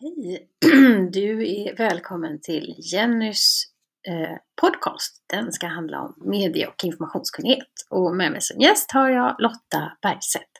Hej! Du är välkommen till Jennys eh, podcast. Den ska handla om medie och informationskunnighet. Och med mig som gäst har jag Lotta Bergstedt.